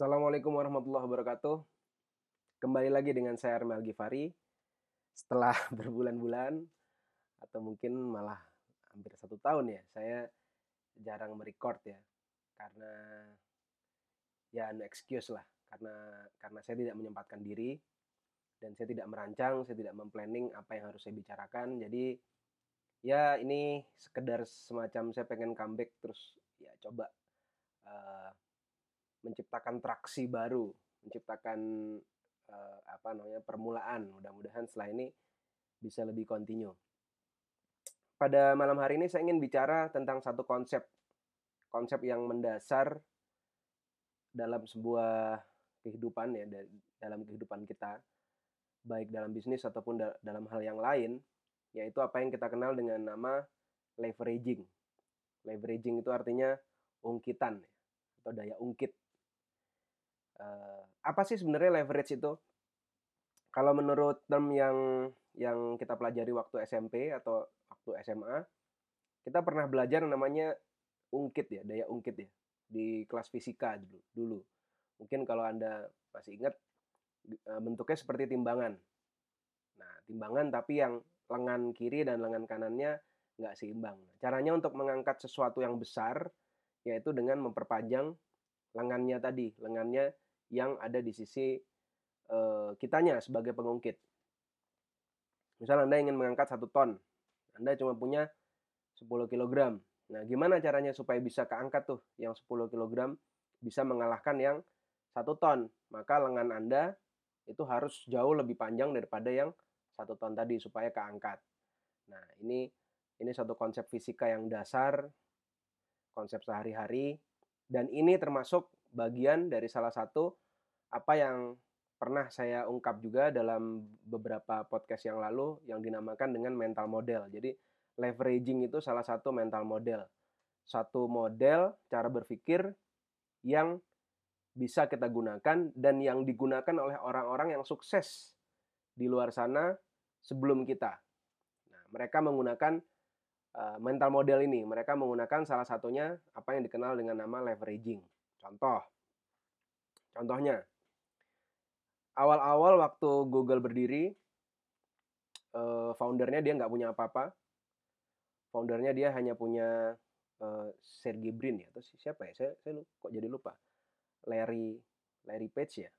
Assalamualaikum warahmatullahi wabarakatuh. Kembali lagi dengan saya Armel Gifari. Setelah berbulan-bulan atau mungkin malah hampir satu tahun ya, saya jarang merecord ya, karena ya no excuse lah, karena karena saya tidak menyempatkan diri dan saya tidak merancang, saya tidak memplanning apa yang harus saya bicarakan. Jadi ya ini sekedar semacam saya pengen comeback terus ya coba uh, menciptakan traksi baru, menciptakan uh, apa namanya permulaan. Mudah-mudahan setelah ini bisa lebih kontinu. Pada malam hari ini saya ingin bicara tentang satu konsep, konsep yang mendasar dalam sebuah kehidupan ya, dalam kehidupan kita, baik dalam bisnis ataupun da dalam hal yang lain, yaitu apa yang kita kenal dengan nama leveraging. Leveraging itu artinya ungkitan ya, atau daya ungkit. Uh, apa sih sebenarnya leverage itu? Kalau menurut term yang yang kita pelajari waktu SMP atau waktu SMA, kita pernah belajar namanya ungkit ya, daya ungkit ya di kelas fisika dulu. Dulu. Mungkin kalau Anda masih ingat bentuknya seperti timbangan. Nah, timbangan tapi yang lengan kiri dan lengan kanannya nggak seimbang. Caranya untuk mengangkat sesuatu yang besar yaitu dengan memperpanjang lengannya tadi, lengannya yang ada di sisi uh, kitanya sebagai pengungkit. Misal Anda ingin mengangkat satu ton, Anda cuma punya 10 kg. Nah, gimana caranya supaya bisa keangkat tuh yang 10 kg bisa mengalahkan yang satu ton? Maka lengan Anda itu harus jauh lebih panjang daripada yang satu ton tadi supaya keangkat. Nah, ini ini satu konsep fisika yang dasar, konsep sehari-hari, dan ini termasuk bagian dari salah satu apa yang pernah saya ungkap juga dalam beberapa podcast yang lalu yang dinamakan dengan mental model. Jadi leveraging itu salah satu mental model. Satu model cara berpikir yang bisa kita gunakan dan yang digunakan oleh orang-orang yang sukses di luar sana sebelum kita. Nah, mereka menggunakan uh, mental model ini. Mereka menggunakan salah satunya apa yang dikenal dengan nama leveraging. Contoh. Contohnya, awal-awal waktu Google berdiri, uh, foundernya dia nggak punya apa-apa. Foundernya dia hanya punya uh, Sergey Brin ya, atau siapa ya? Saya, saya kok jadi lupa. Larry Larry Page ya.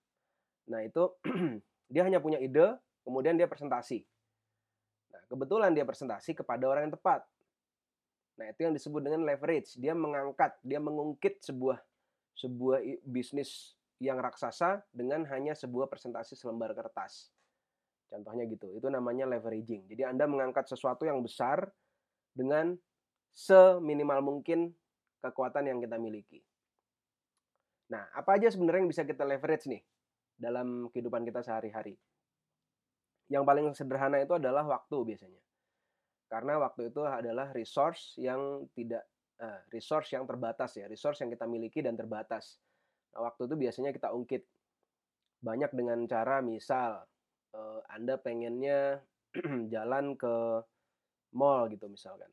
Nah itu dia hanya punya ide, kemudian dia presentasi. Nah kebetulan dia presentasi kepada orang yang tepat. Nah itu yang disebut dengan leverage. Dia mengangkat, dia mengungkit sebuah sebuah bisnis yang raksasa dengan hanya sebuah presentasi selembar kertas. Contohnya gitu. Itu namanya leveraging. Jadi Anda mengangkat sesuatu yang besar dengan seminimal mungkin kekuatan yang kita miliki. Nah, apa aja sebenarnya yang bisa kita leverage nih dalam kehidupan kita sehari-hari? Yang paling sederhana itu adalah waktu biasanya. Karena waktu itu adalah resource yang tidak uh, resource yang terbatas ya, resource yang kita miliki dan terbatas. Nah, waktu itu biasanya kita ungkit banyak dengan cara misal uh, Anda pengennya jalan ke mall gitu misalkan.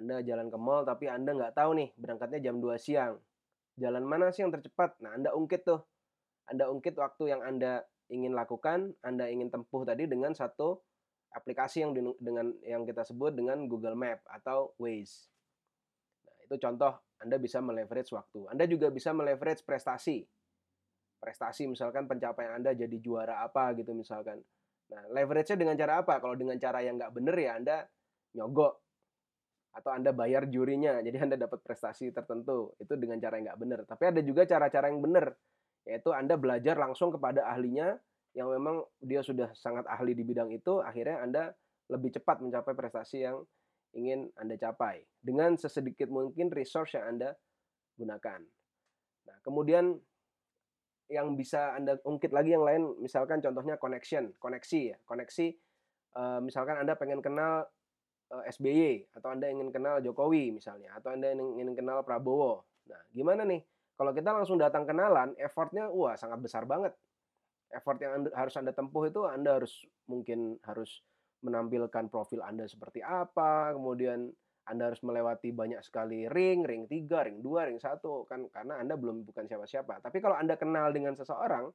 Anda jalan ke mall tapi Anda nggak tahu nih berangkatnya jam 2 siang. Jalan mana sih yang tercepat? Nah, Anda ungkit tuh. Anda ungkit waktu yang Anda ingin lakukan, Anda ingin tempuh tadi dengan satu aplikasi yang dengan yang kita sebut dengan Google Map atau Waze. Itu contoh anda bisa meleverage waktu. Anda juga bisa meleverage prestasi. Prestasi misalkan pencapaian Anda jadi juara apa gitu misalkan. Nah, leverage-nya dengan cara apa? Kalau dengan cara yang nggak bener ya Anda nyogok. Atau Anda bayar jurinya, jadi Anda dapat prestasi tertentu. Itu dengan cara yang nggak bener. Tapi ada juga cara-cara yang bener. Yaitu Anda belajar langsung kepada ahlinya yang memang dia sudah sangat ahli di bidang itu, akhirnya Anda lebih cepat mencapai prestasi yang ingin Anda capai dengan sesedikit mungkin resource yang Anda gunakan. Nah, kemudian yang bisa Anda ungkit lagi yang lain, misalkan contohnya connection, koneksi ya, koneksi. Uh, misalkan Anda pengen kenal eh, SBY atau Anda ingin kenal Jokowi misalnya, atau Anda ingin, kenal Prabowo. Nah, gimana nih? Kalau kita langsung datang kenalan, effortnya wah sangat besar banget. Effort yang harus Anda tempuh itu Anda harus mungkin harus menampilkan profil Anda seperti apa, kemudian Anda harus melewati banyak sekali ring, ring 3, ring 2, ring 1 kan karena Anda belum bukan siapa-siapa. Tapi kalau Anda kenal dengan seseorang,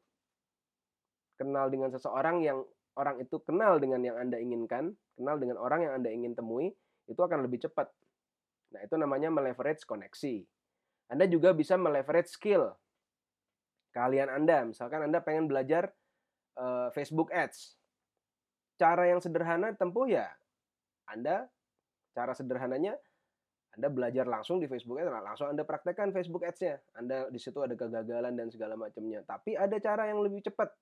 kenal dengan seseorang yang orang itu kenal dengan yang Anda inginkan, kenal dengan orang yang Anda ingin temui, itu akan lebih cepat. Nah, itu namanya meleverage koneksi. Anda juga bisa meleverage skill. Kalian Anda, misalkan Anda pengen belajar uh, Facebook Ads. Cara yang sederhana tempuh ya Anda Cara sederhananya anda belajar langsung di Facebook Ads, langsung Anda praktekkan Facebook Ads-nya. Anda di situ ada kegagalan dan segala macamnya. Tapi ada cara yang lebih cepat.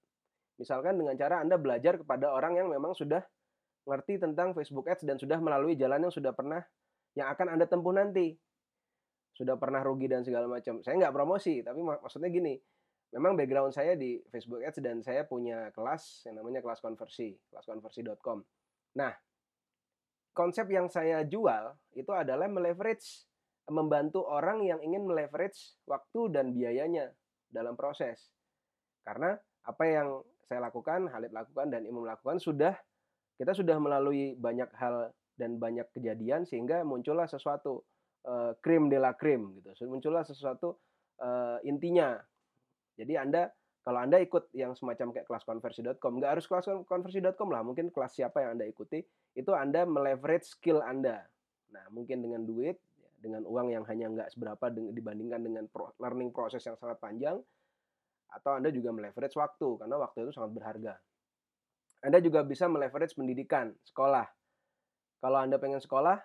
Misalkan dengan cara Anda belajar kepada orang yang memang sudah ngerti tentang Facebook Ads dan sudah melalui jalan yang sudah pernah yang akan Anda tempuh nanti. Sudah pernah rugi dan segala macam. Saya nggak promosi, tapi mak maksudnya gini. Memang background saya di Facebook Ads dan saya punya kelas yang namanya kelas konversi, kelaskonversi.com. Nah, konsep yang saya jual itu adalah meleverage membantu orang yang ingin meleverage waktu dan biayanya dalam proses. Karena apa yang saya lakukan, Halid lakukan dan Imam lakukan sudah kita sudah melalui banyak hal dan banyak kejadian sehingga muncullah sesuatu uh, krim de la krim gitu. Muncullah sesuatu uh, intinya. Jadi Anda kalau Anda ikut yang semacam kayak kelas konversi.com, nggak harus kelas konversi.com lah, mungkin kelas siapa yang Anda ikuti, itu Anda meleverage skill Anda. Nah, mungkin dengan duit, dengan uang yang hanya nggak seberapa dibandingkan dengan learning proses yang sangat panjang, atau Anda juga meleverage waktu, karena waktu itu sangat berharga. Anda juga bisa meleverage pendidikan, sekolah. Kalau Anda pengen sekolah,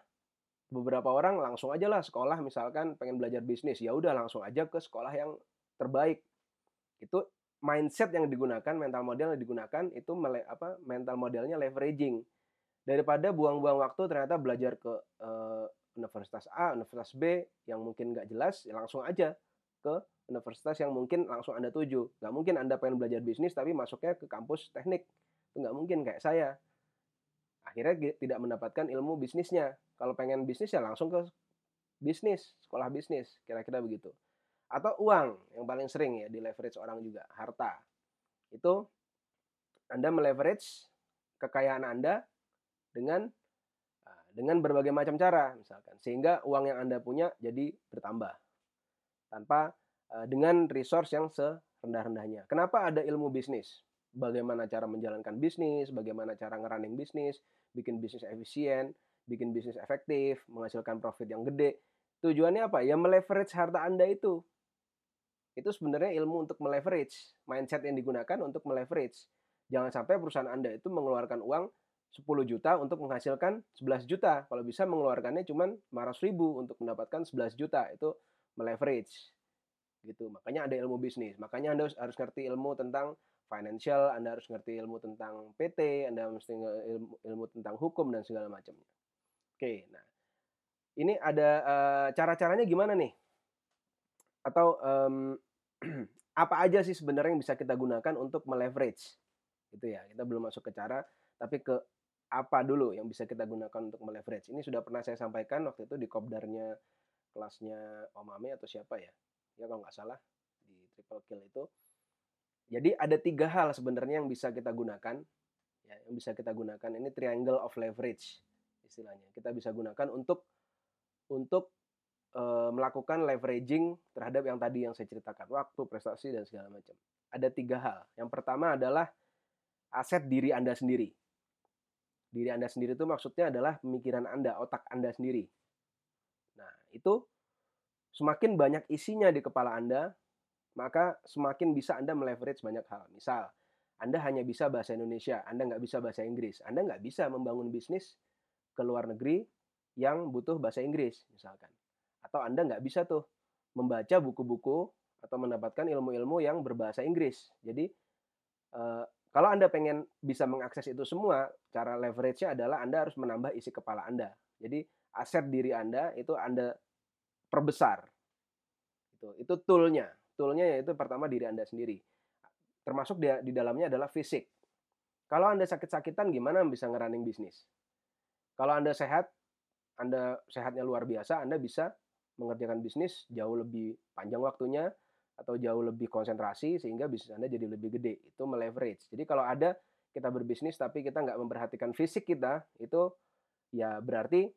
beberapa orang langsung aja lah sekolah, misalkan pengen belajar bisnis, ya udah langsung aja ke sekolah yang terbaik. Itu mindset yang digunakan, mental model yang digunakan itu mele, apa mental modelnya leveraging. Daripada buang-buang waktu ternyata belajar ke uh, universitas A, universitas B yang mungkin nggak jelas, ya langsung aja ke universitas yang mungkin langsung Anda tuju. Nggak mungkin Anda pengen belajar bisnis tapi masuknya ke kampus teknik. Itu nggak mungkin kayak saya. Akhirnya tidak mendapatkan ilmu bisnisnya. Kalau pengen bisnis ya langsung ke bisnis, sekolah bisnis, kira-kira begitu atau uang yang paling sering ya di leverage orang juga harta. Itu anda meleverage kekayaan anda dengan ah, dengan berbagai macam cara misalkan. Sehingga uang yang anda punya jadi bertambah. Tanpa ah, dengan resource yang serendah-rendahnya. Kenapa ada ilmu bisnis? Bagaimana cara menjalankan bisnis bagaimana cara ngerunning bisnis bikin bisnis efisien bikin bisnis efektif menghasilkan profit yang gede. Tujuannya apa? Ya meleverage harta anda itu itu sebenarnya ilmu untuk meleverage mindset yang digunakan untuk meleverage. Jangan sampai perusahaan anda itu mengeluarkan uang 10 juta untuk menghasilkan 11 juta. Kalau bisa mengeluarkannya cuma 500 ribu untuk mendapatkan 11 juta. Itu meleverage. Gitu. Makanya ada ilmu bisnis. Makanya anda harus ngerti ilmu tentang financial anda harus ngerti ilmu tentang PT anda mesti ilmu, ilmu tentang hukum dan segala macamnya. Oke nah. Ini ada uh, cara-caranya gimana nih? Atau um, apa aja sih sebenarnya yang bisa kita gunakan untuk meleverage? Gitu ya kita belum masuk ke cara tapi ke apa dulu yang bisa kita gunakan untuk meleverage? Ini sudah pernah saya sampaikan waktu itu di kopdarnya kelasnya Om Ame atau siapa ya? Ya kalau nggak salah di triple kill itu. Jadi ada tiga hal sebenarnya yang bisa kita gunakan ya yang bisa kita gunakan. Ini triangle of leverage istilahnya. Kita bisa gunakan untuk untuk e, melakukan leveraging terhadap yang tadi yang saya ceritakan, waktu, prestasi dan segala macam. Ada tiga hal. Yang pertama adalah aset diri Anda sendiri. Diri Anda sendiri itu maksudnya adalah pemikiran Anda, otak Anda sendiri. Nah, itu semakin banyak isinya di kepala Anda, maka semakin bisa Anda meleverage banyak hal. Misal, Anda hanya bisa bahasa Indonesia, Anda nggak bisa bahasa Inggris. Anda nggak bisa membangun bisnis ke luar negeri yang butuh bahasa Inggris, misalkan atau Anda nggak bisa tuh membaca buku-buku atau mendapatkan ilmu-ilmu yang berbahasa Inggris. Jadi uh, kalau Anda pengen bisa mengakses itu semua, cara leverage-nya adalah Anda harus menambah isi kepala Anda. Jadi aset diri Anda itu Anda perbesar. Itu itu toolnya. Toolnya yaitu pertama diri Anda sendiri. Termasuk di, di dalamnya adalah fisik. Kalau Anda sakit-sakitan gimana bisa ngerunning bisnis? Kalau Anda sehat, Anda sehatnya luar biasa, Anda bisa mengerjakan bisnis jauh lebih panjang waktunya atau jauh lebih konsentrasi sehingga bisnis Anda jadi lebih gede. Itu meleverage. Jadi kalau ada kita berbisnis tapi kita nggak memperhatikan fisik kita, itu ya berarti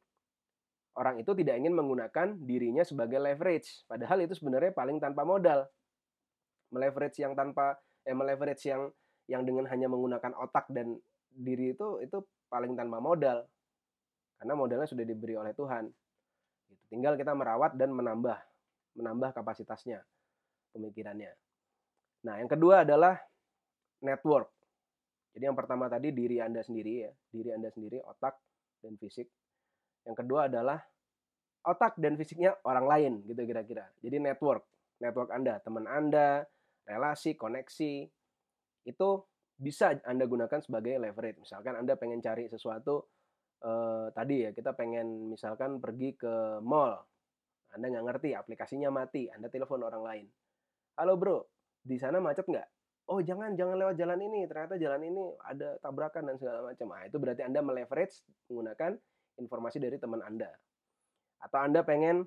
orang itu tidak ingin menggunakan dirinya sebagai leverage. Padahal itu sebenarnya paling tanpa modal. Meleverage yang tanpa eh meleverage yang yang dengan hanya menggunakan otak dan diri itu itu paling tanpa modal. Karena modalnya sudah diberi oleh Tuhan. Gitu. Tinggal kita merawat dan menambah menambah kapasitasnya, pemikirannya. Nah, yang kedua adalah network. Jadi yang pertama tadi diri Anda sendiri ya, diri Anda sendiri, otak dan fisik. Yang kedua adalah otak dan fisiknya orang lain gitu kira-kira. Jadi network, network Anda, teman Anda, relasi, koneksi itu bisa Anda gunakan sebagai leverage. Misalkan Anda pengen cari sesuatu eh, tadi ya, kita pengen misalkan pergi ke mall. Anda nggak ngerti, aplikasinya mati, Anda telepon orang lain. Halo bro, di sana macet nggak? oh jangan jangan lewat jalan ini ternyata jalan ini ada tabrakan dan segala macam nah itu berarti anda meleverage menggunakan informasi dari teman anda atau anda pengen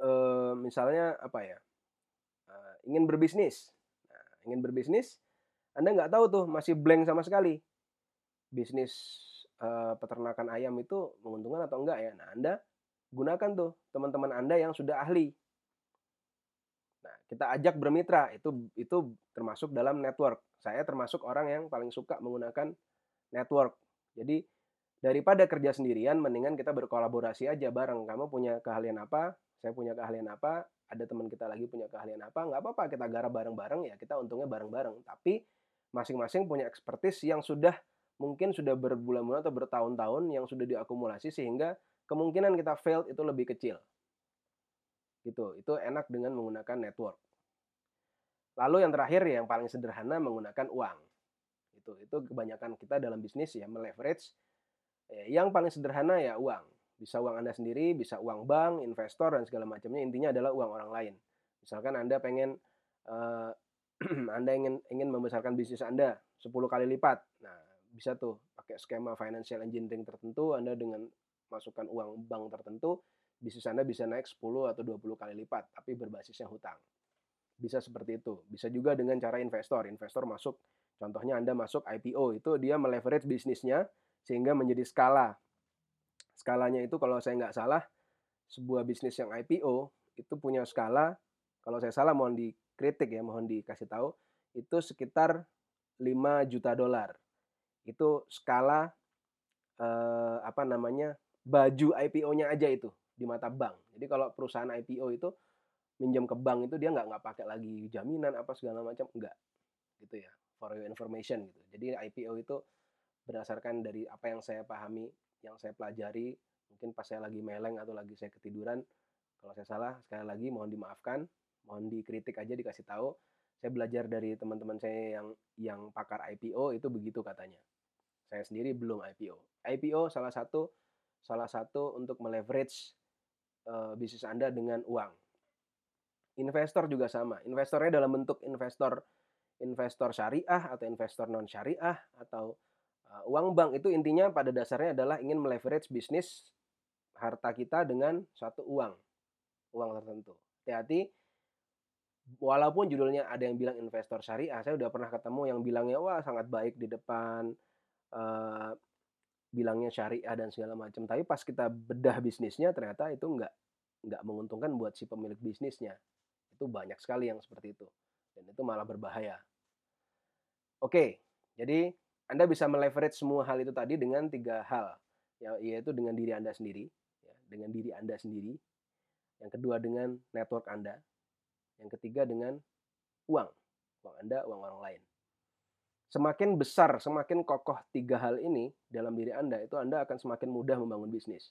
uh, misalnya apa ya uh, ingin berbisnis nah, ingin berbisnis anda nggak tahu tuh masih blank sama sekali bisnis uh, peternakan ayam itu menguntungkan atau enggak ya? Nah anda gunakan tuh teman-teman anda yang sudah ahli. Kita ajak bermitra. Itu itu termasuk dalam network. Saya termasuk orang yang paling suka menggunakan network. Jadi daripada kerja sendirian mendingan kita berkolaborasi aja bareng. Kamu punya keahlian apa? Saya punya keahlian apa? Ada teman kita lagi punya keahlian apa? Nggak apa-apa kita garap bareng-bareng ya. Kita untungnya bareng-bareng. Tapi masing-masing punya expertise yang sudah mungkin sudah berbulan-bulan atau bertahun-tahun yang sudah diakumulasi sehingga kemungkinan kita failed itu lebih kecil. Gitu itu enak dengan menggunakan network. Lalu yang terakhir yang paling sederhana menggunakan uang. Itu itu kebanyakan kita dalam bisnis ya meleverage. Ya, yang paling sederhana ya uang. Bisa uang anda sendiri bisa uang bank investor dan segala macamnya. Intinya adalah uang orang lain. Misalkan anda pengen uh, anda ingin ingin membesarkan bisnis anda 10 kali lipat. Nah bisa tuh pakai skema financial engineering tertentu anda dengan masukkan uang bank tertentu bisnis Anda bisa naik 10 atau 20 kali lipat, tapi berbasisnya hutang. Bisa seperti itu. Bisa juga dengan cara investor. Investor masuk, contohnya Anda masuk IPO, itu dia meleverage bisnisnya sehingga menjadi skala. Skalanya itu kalau saya nggak salah, sebuah bisnis yang IPO itu punya skala, kalau saya salah mohon dikritik ya, mohon dikasih tahu, itu sekitar 5 juta dolar. Itu skala eh, apa namanya baju IPO-nya aja itu di mata bank. Jadi kalau perusahaan IPO itu minjam ke bank itu dia nggak nggak pakai lagi jaminan apa segala macam enggak gitu ya for your information gitu. Jadi IPO itu berdasarkan dari apa yang saya pahami, yang saya pelajari, mungkin pas saya lagi meleng atau lagi saya ketiduran, kalau saya salah sekali lagi mohon dimaafkan, mohon dikritik aja dikasih tahu. Saya belajar dari teman-teman saya yang yang pakar IPO itu begitu katanya. Saya sendiri belum IPO. IPO salah satu salah satu untuk meleverage uh, bisnis Anda dengan uang. Investor juga sama. Investornya dalam bentuk investor investor syariah atau investor non syariah atau uh, uang bank itu intinya pada dasarnya adalah ingin meleverage bisnis harta kita dengan suatu uang uang tertentu. Hati-hati walaupun judulnya ada yang bilang investor syariah, saya udah pernah ketemu yang bilangnya wah sangat baik di depan bilangnya syariah dan segala macam tapi pas kita bedah bisnisnya ternyata itu nggak nggak menguntungkan buat si pemilik bisnisnya. Itu banyak sekali yang seperti itu. Dan itu malah berbahaya. Oke jadi anda bisa meleverage semua hal itu tadi dengan tiga hal. Ya, yaitu dengan diri anda sendiri ya, dengan diri anda sendiri. Yang kedua dengan network anda. Yang ketiga dengan uang. Uang anda uang orang lain Semakin besar, semakin kokoh tiga hal ini dalam diri Anda, itu Anda akan semakin mudah membangun bisnis.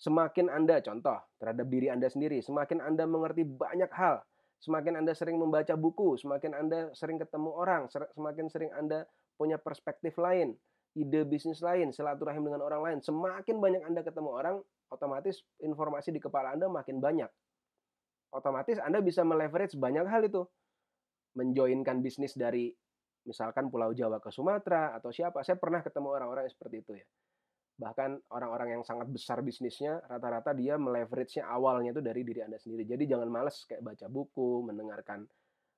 Semakin Anda, contoh, terhadap diri Anda sendiri, semakin Anda mengerti banyak hal, semakin Anda sering membaca buku, semakin Anda sering ketemu orang, semakin sering Anda punya perspektif lain, ide bisnis lain, silaturahim dengan orang lain, semakin banyak Anda ketemu orang, otomatis informasi di kepala Anda makin banyak. Otomatis Anda bisa meleverage banyak hal itu. Menjoinkan bisnis dari misalkan Pulau Jawa ke Sumatera atau siapa. Saya pernah ketemu orang-orang yang seperti itu ya. Bahkan orang-orang yang sangat besar bisnisnya, rata-rata dia meleverage-nya awalnya itu dari diri Anda sendiri. Jadi jangan males kayak baca buku, mendengarkan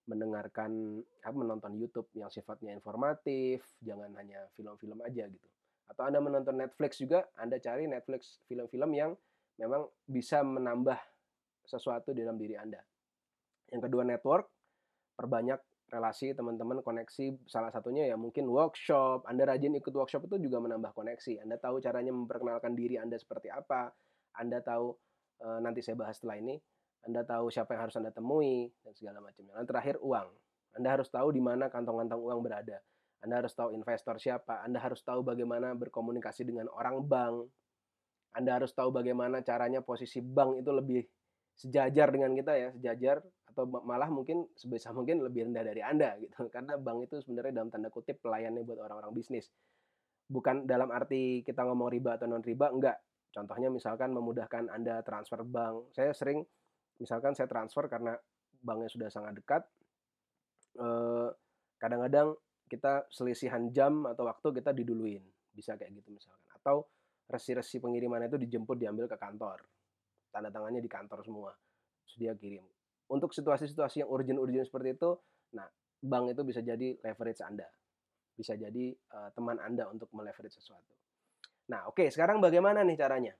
mendengarkan apa menonton YouTube yang sifatnya informatif, jangan hanya film-film aja gitu. Atau Anda menonton Netflix juga, Anda cari Netflix film-film yang memang bisa menambah sesuatu di dalam diri Anda. Yang kedua network, perbanyak relasi teman-teman koneksi salah satunya ya mungkin workshop. Anda rajin ikut workshop itu juga menambah koneksi. Anda tahu caranya memperkenalkan diri Anda seperti apa. Anda tahu e, nanti saya bahas setelah ini Anda tahu siapa yang harus Anda temui dan segala macamnya. Dan terakhir uang. Anda harus tahu di mana kantong-kantong uang berada. Anda harus tahu investor siapa. Anda harus tahu bagaimana berkomunikasi dengan orang bank. Anda harus tahu bagaimana caranya posisi bank itu lebih sejajar dengan kita ya sejajar atau malah mungkin sebisa mungkin lebih rendah dari Anda gitu. Karena bank itu sebenarnya dalam tanda kutip pelayannya buat orang-orang bisnis. Bukan dalam arti kita ngomong riba atau non riba, enggak. Contohnya misalkan memudahkan Anda transfer bank. Saya sering misalkan saya transfer karena banknya sudah sangat dekat. Eh, kadang-kadang kita selisihan jam atau waktu kita diduluin. Bisa kayak gitu misalkan. Atau resi-resi pengiriman itu dijemput diambil ke kantor. Tanda tangannya di kantor semua. Sedia kirim untuk situasi-situasi yang urgent-urgent seperti itu, nah bank itu bisa jadi leverage Anda. Bisa jadi uh, teman Anda untuk meleverage sesuatu. Nah, oke, okay, sekarang bagaimana nih caranya?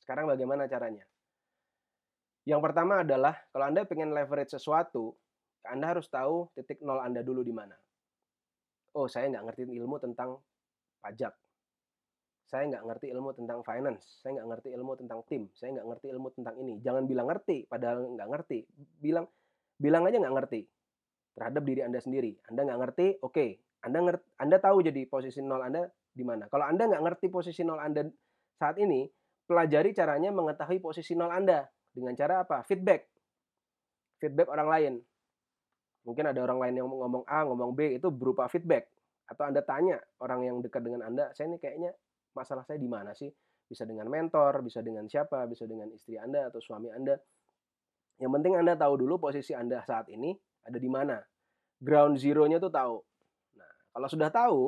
Sekarang bagaimana caranya? Yang pertama adalah kalau Anda pengen leverage sesuatu, Anda harus tahu titik nol Anda dulu di mana. Oh, saya nggak ngerti ilmu tentang pajak saya nggak ngerti ilmu tentang finance, saya nggak ngerti ilmu tentang tim, saya nggak ngerti ilmu tentang ini. Jangan bilang ngerti, padahal nggak ngerti. Bilang bilang aja nggak ngerti terhadap diri anda sendiri. Anda nggak ngerti, oke. Okay. Anda ngerti, Anda tahu jadi posisi nol Anda di mana. Kalau Anda nggak ngerti posisi nol Anda saat ini, pelajari caranya mengetahui posisi nol Anda dengan cara apa? Feedback, feedback orang lain. Mungkin ada orang lain yang ngomong A, ngomong B itu berupa feedback. Atau Anda tanya orang yang dekat dengan Anda, saya ini kayaknya masalah saya di mana sih? Bisa dengan mentor, bisa dengan siapa, bisa dengan istri Anda atau suami Anda. Yang penting Anda tahu dulu posisi Anda saat ini ada di mana. Ground zero-nya tuh tahu. Nah, kalau sudah tahu,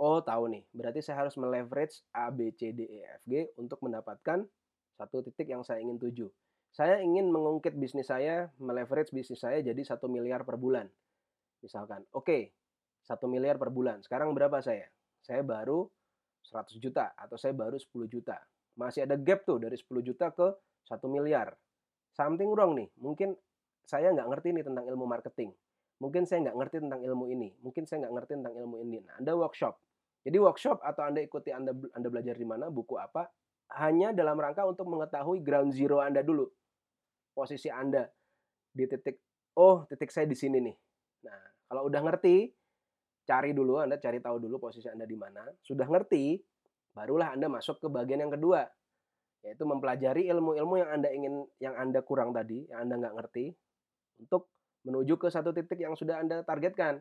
oh tahu nih, berarti saya harus meleverage A, B, C, D, E, F, G untuk mendapatkan satu titik yang saya ingin tuju. Saya ingin mengungkit bisnis saya, meleverage bisnis saya jadi satu miliar per bulan. Misalkan, oke, okay, satu miliar per bulan. Sekarang berapa saya? Saya baru 100 juta atau saya baru 10 juta. Masih ada gap tuh dari 10 juta ke 1 miliar. Something wrong nih. Mungkin saya nggak ngerti nih tentang ilmu marketing. Mungkin saya nggak ngerti tentang ilmu ini. Mungkin saya nggak ngerti tentang ilmu ini. Nah, Anda workshop. Jadi workshop atau Anda ikuti Anda Anda belajar di mana, buku apa, hanya dalam rangka untuk mengetahui ground zero Anda dulu. Posisi Anda di titik oh, titik saya di sini nih. Nah, kalau udah ngerti, cari dulu, Anda cari tahu dulu posisi Anda di mana. Sudah ngerti, barulah Anda masuk ke bagian yang kedua, yaitu mempelajari ilmu-ilmu yang Anda ingin, yang Anda kurang tadi, yang Anda nggak ngerti, untuk menuju ke satu titik yang sudah Anda targetkan.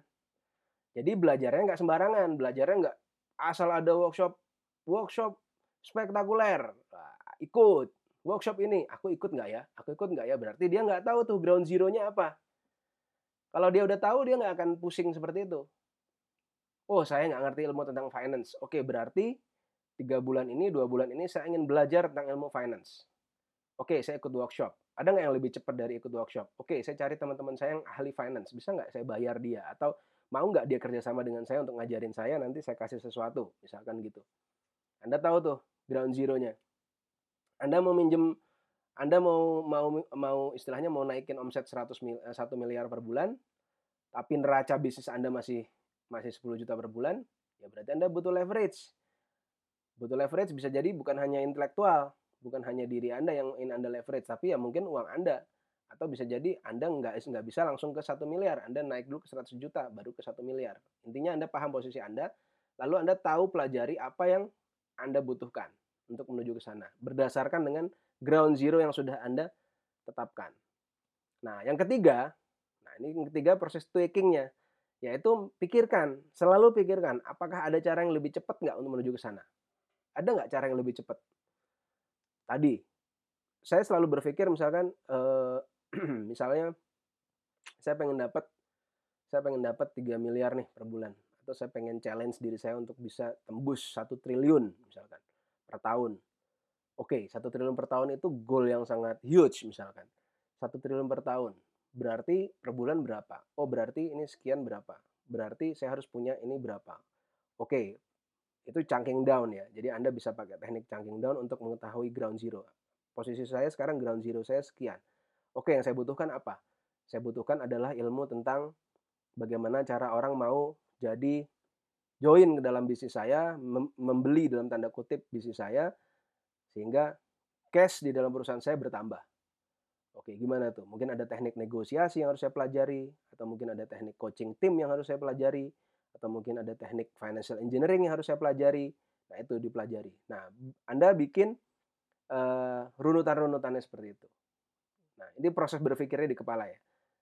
Jadi belajarnya nggak sembarangan, belajarnya nggak asal ada workshop, workshop spektakuler, ikut workshop ini, aku ikut nggak ya? Aku ikut nggak ya? Berarti dia nggak tahu tuh ground zero-nya apa. Kalau dia udah tahu, dia nggak akan pusing seperti itu oh saya nggak ngerti ilmu tentang finance. Oke, berarti tiga bulan ini, dua bulan ini saya ingin belajar tentang ilmu finance. Oke, saya ikut workshop. Ada nggak yang lebih cepat dari ikut workshop? Oke, saya cari teman-teman saya yang ahli finance. Bisa nggak saya bayar dia? Atau mau nggak dia kerjasama dengan saya untuk ngajarin saya, nanti saya kasih sesuatu. Misalkan gitu. Anda tahu tuh ground zero-nya. Anda mau minjem, Anda mau mau mau istilahnya mau naikin omset 100 mil, 1 eh, miliar per bulan, tapi neraca bisnis Anda masih masih 10 juta per bulan, ya berarti Anda butuh leverage. Butuh leverage bisa jadi bukan hanya intelektual, bukan hanya diri Anda yang ingin Anda leverage, tapi ya mungkin uang Anda. Atau bisa jadi Anda nggak, nggak bisa langsung ke satu miliar, Anda naik dulu ke 100 juta, baru ke satu miliar. Intinya Anda paham posisi Anda, lalu Anda tahu pelajari apa yang Anda butuhkan untuk menuju ke sana. Berdasarkan dengan ground zero yang sudah Anda tetapkan. Nah, yang ketiga, nah ini yang ketiga proses tweakingnya yaitu pikirkan, selalu pikirkan, apakah ada cara yang lebih cepat nggak untuk menuju ke sana? Ada nggak cara yang lebih cepat? Tadi, saya selalu berpikir misalkan, eh, misalnya saya pengen dapat, saya pengen dapat 3 miliar nih per bulan, atau saya pengen challenge diri saya untuk bisa tembus satu triliun misalkan per tahun. Oke, satu triliun per tahun itu goal yang sangat huge misalkan. Satu triliun per tahun berarti per bulan berapa? Oh, berarti ini sekian berapa? Berarti saya harus punya ini berapa? Oke, itu chunking down ya. Jadi Anda bisa pakai teknik chunking down untuk mengetahui ground zero. posisi saya sekarang ground zero saya sekian. Oke, yang saya butuhkan apa? Saya butuhkan adalah ilmu tentang bagaimana cara orang mau jadi join ke dalam bisnis saya, membeli dalam tanda kutip bisnis saya, sehingga cash di dalam perusahaan saya bertambah. Oke, gimana tuh? Mungkin ada teknik negosiasi yang harus saya pelajari, atau mungkin ada teknik coaching tim yang harus saya pelajari, atau mungkin ada teknik financial engineering yang harus saya pelajari. Nah, itu dipelajari. Nah, Anda bikin uh, runutan-runutannya seperti itu. Nah, ini proses berpikirnya di kepala ya.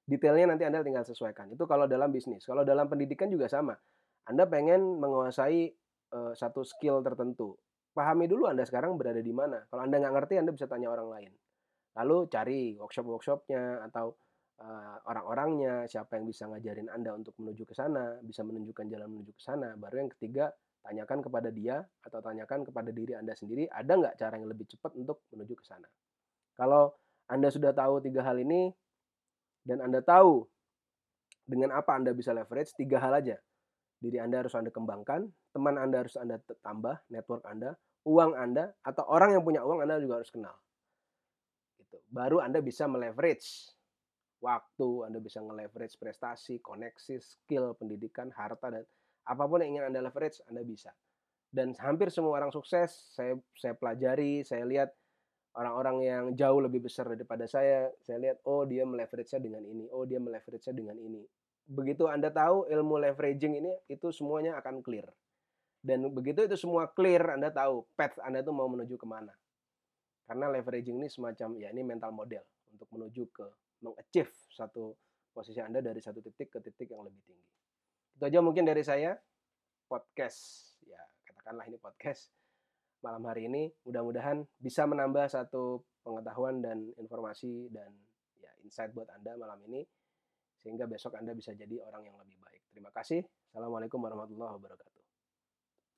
Detailnya nanti Anda tinggal sesuaikan. Itu kalau dalam bisnis. Kalau dalam pendidikan juga sama. Anda pengen menguasai uh, satu skill tertentu. Pahami dulu Anda sekarang berada di mana. Kalau Anda nggak ngerti, Anda bisa tanya orang lain. Lalu cari workshop-workshopnya atau uh, orang-orangnya, siapa yang bisa ngajarin Anda untuk menuju ke sana, bisa menunjukkan jalan menuju ke sana. Baru yang ketiga, tanyakan kepada dia atau tanyakan kepada diri Anda sendiri, ada nggak cara yang lebih cepat untuk menuju ke sana. Kalau Anda sudah tahu tiga hal ini, dan Anda tahu dengan apa Anda bisa leverage, tiga hal aja. Diri Anda harus Anda kembangkan, teman Anda harus Anda tambah, network Anda, uang Anda, atau orang yang punya uang Anda juga harus kenal. Gitu. Baru Anda bisa meleverage waktu, Anda bisa nge-leverage prestasi, koneksi, skill, pendidikan, harta, dan apa pun yang ingin Anda leverage, Anda bisa. Dan hampir semua orang sukses, saya saya pelajari, saya lihat orang-orang yang jauh lebih besar daripada saya, saya lihat, oh dia meleverage-nya dengan ini, oh dia meleverage-nya dengan ini. Begitu Anda tahu ilmu leveraging ini, itu semuanya akan clear. Dan begitu itu semua clear, Anda tahu path Anda itu mau menuju ke mana. Karena leveraging ini semacam, ya ini mental model untuk menuju ke mengachieve satu posisi Anda dari satu titik ke titik yang lebih tinggi. Itu aja mungkin dari saya podcast ya katakanlah ini podcast malam hari ini mudah-mudahan bisa menambah satu pengetahuan dan informasi dan ya insight buat Anda malam ini sehingga besok Anda bisa jadi orang yang lebih baik. Terima kasih. Assalamualaikum warahmatullahi wabarakatuh.